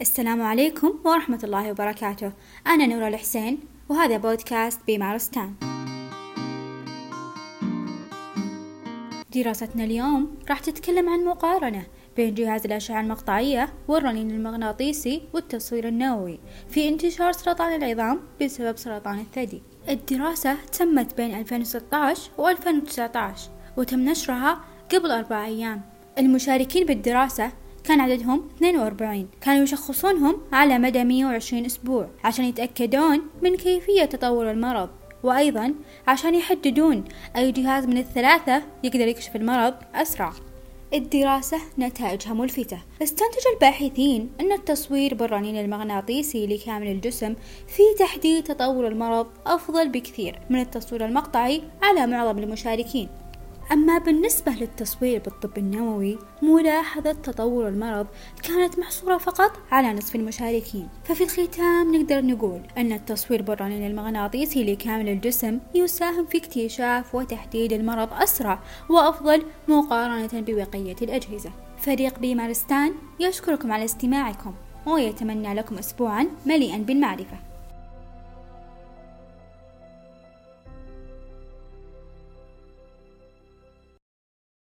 السلام عليكم ورحمة الله وبركاته. أنا نورة الحسين وهذا بودكاست بمارستان دراستنا اليوم راح تتكلم عن مقارنة بين جهاز الأشعة المقطعية والرنين المغناطيسي والتصوير النووي في انتشار سرطان العظام بسبب سرطان الثدي. الدراسة تمت بين 2016 و 2019 وتم نشرها قبل أربع أيام. المشاركين بالدراسة كان عددهم 42 كانوا يشخصونهم على مدى 120 أسبوع عشان يتأكدون من كيفية تطور المرض. وأيضا عشان يحددون أي جهاز من الثلاثة يقدر يكشف المرض أسرع. الدراسة نتائجها ملفتة. استنتج الباحثين أن التصوير بالرنين المغناطيسي لكامل الجسم في تحديد تطور المرض أفضل بكثير من التصوير المقطعي على معظم المشاركين. أما بالنسبة للتصوير بالطب النووي ملاحظة تطور المرض كانت محصورة فقط على نصف المشاركين. ففي الختام نقدر نقول أن التصوير بالرنين المغناطيسي لكامل الجسم يساهم في اكتشاف وتحديد المرض أسرع وأفضل مقارنة ببقية الأجهزة. فريق بيمارستان يشكركم على استماعكم ويتمنى لكم أسبوعا مليئا بالمعرفة.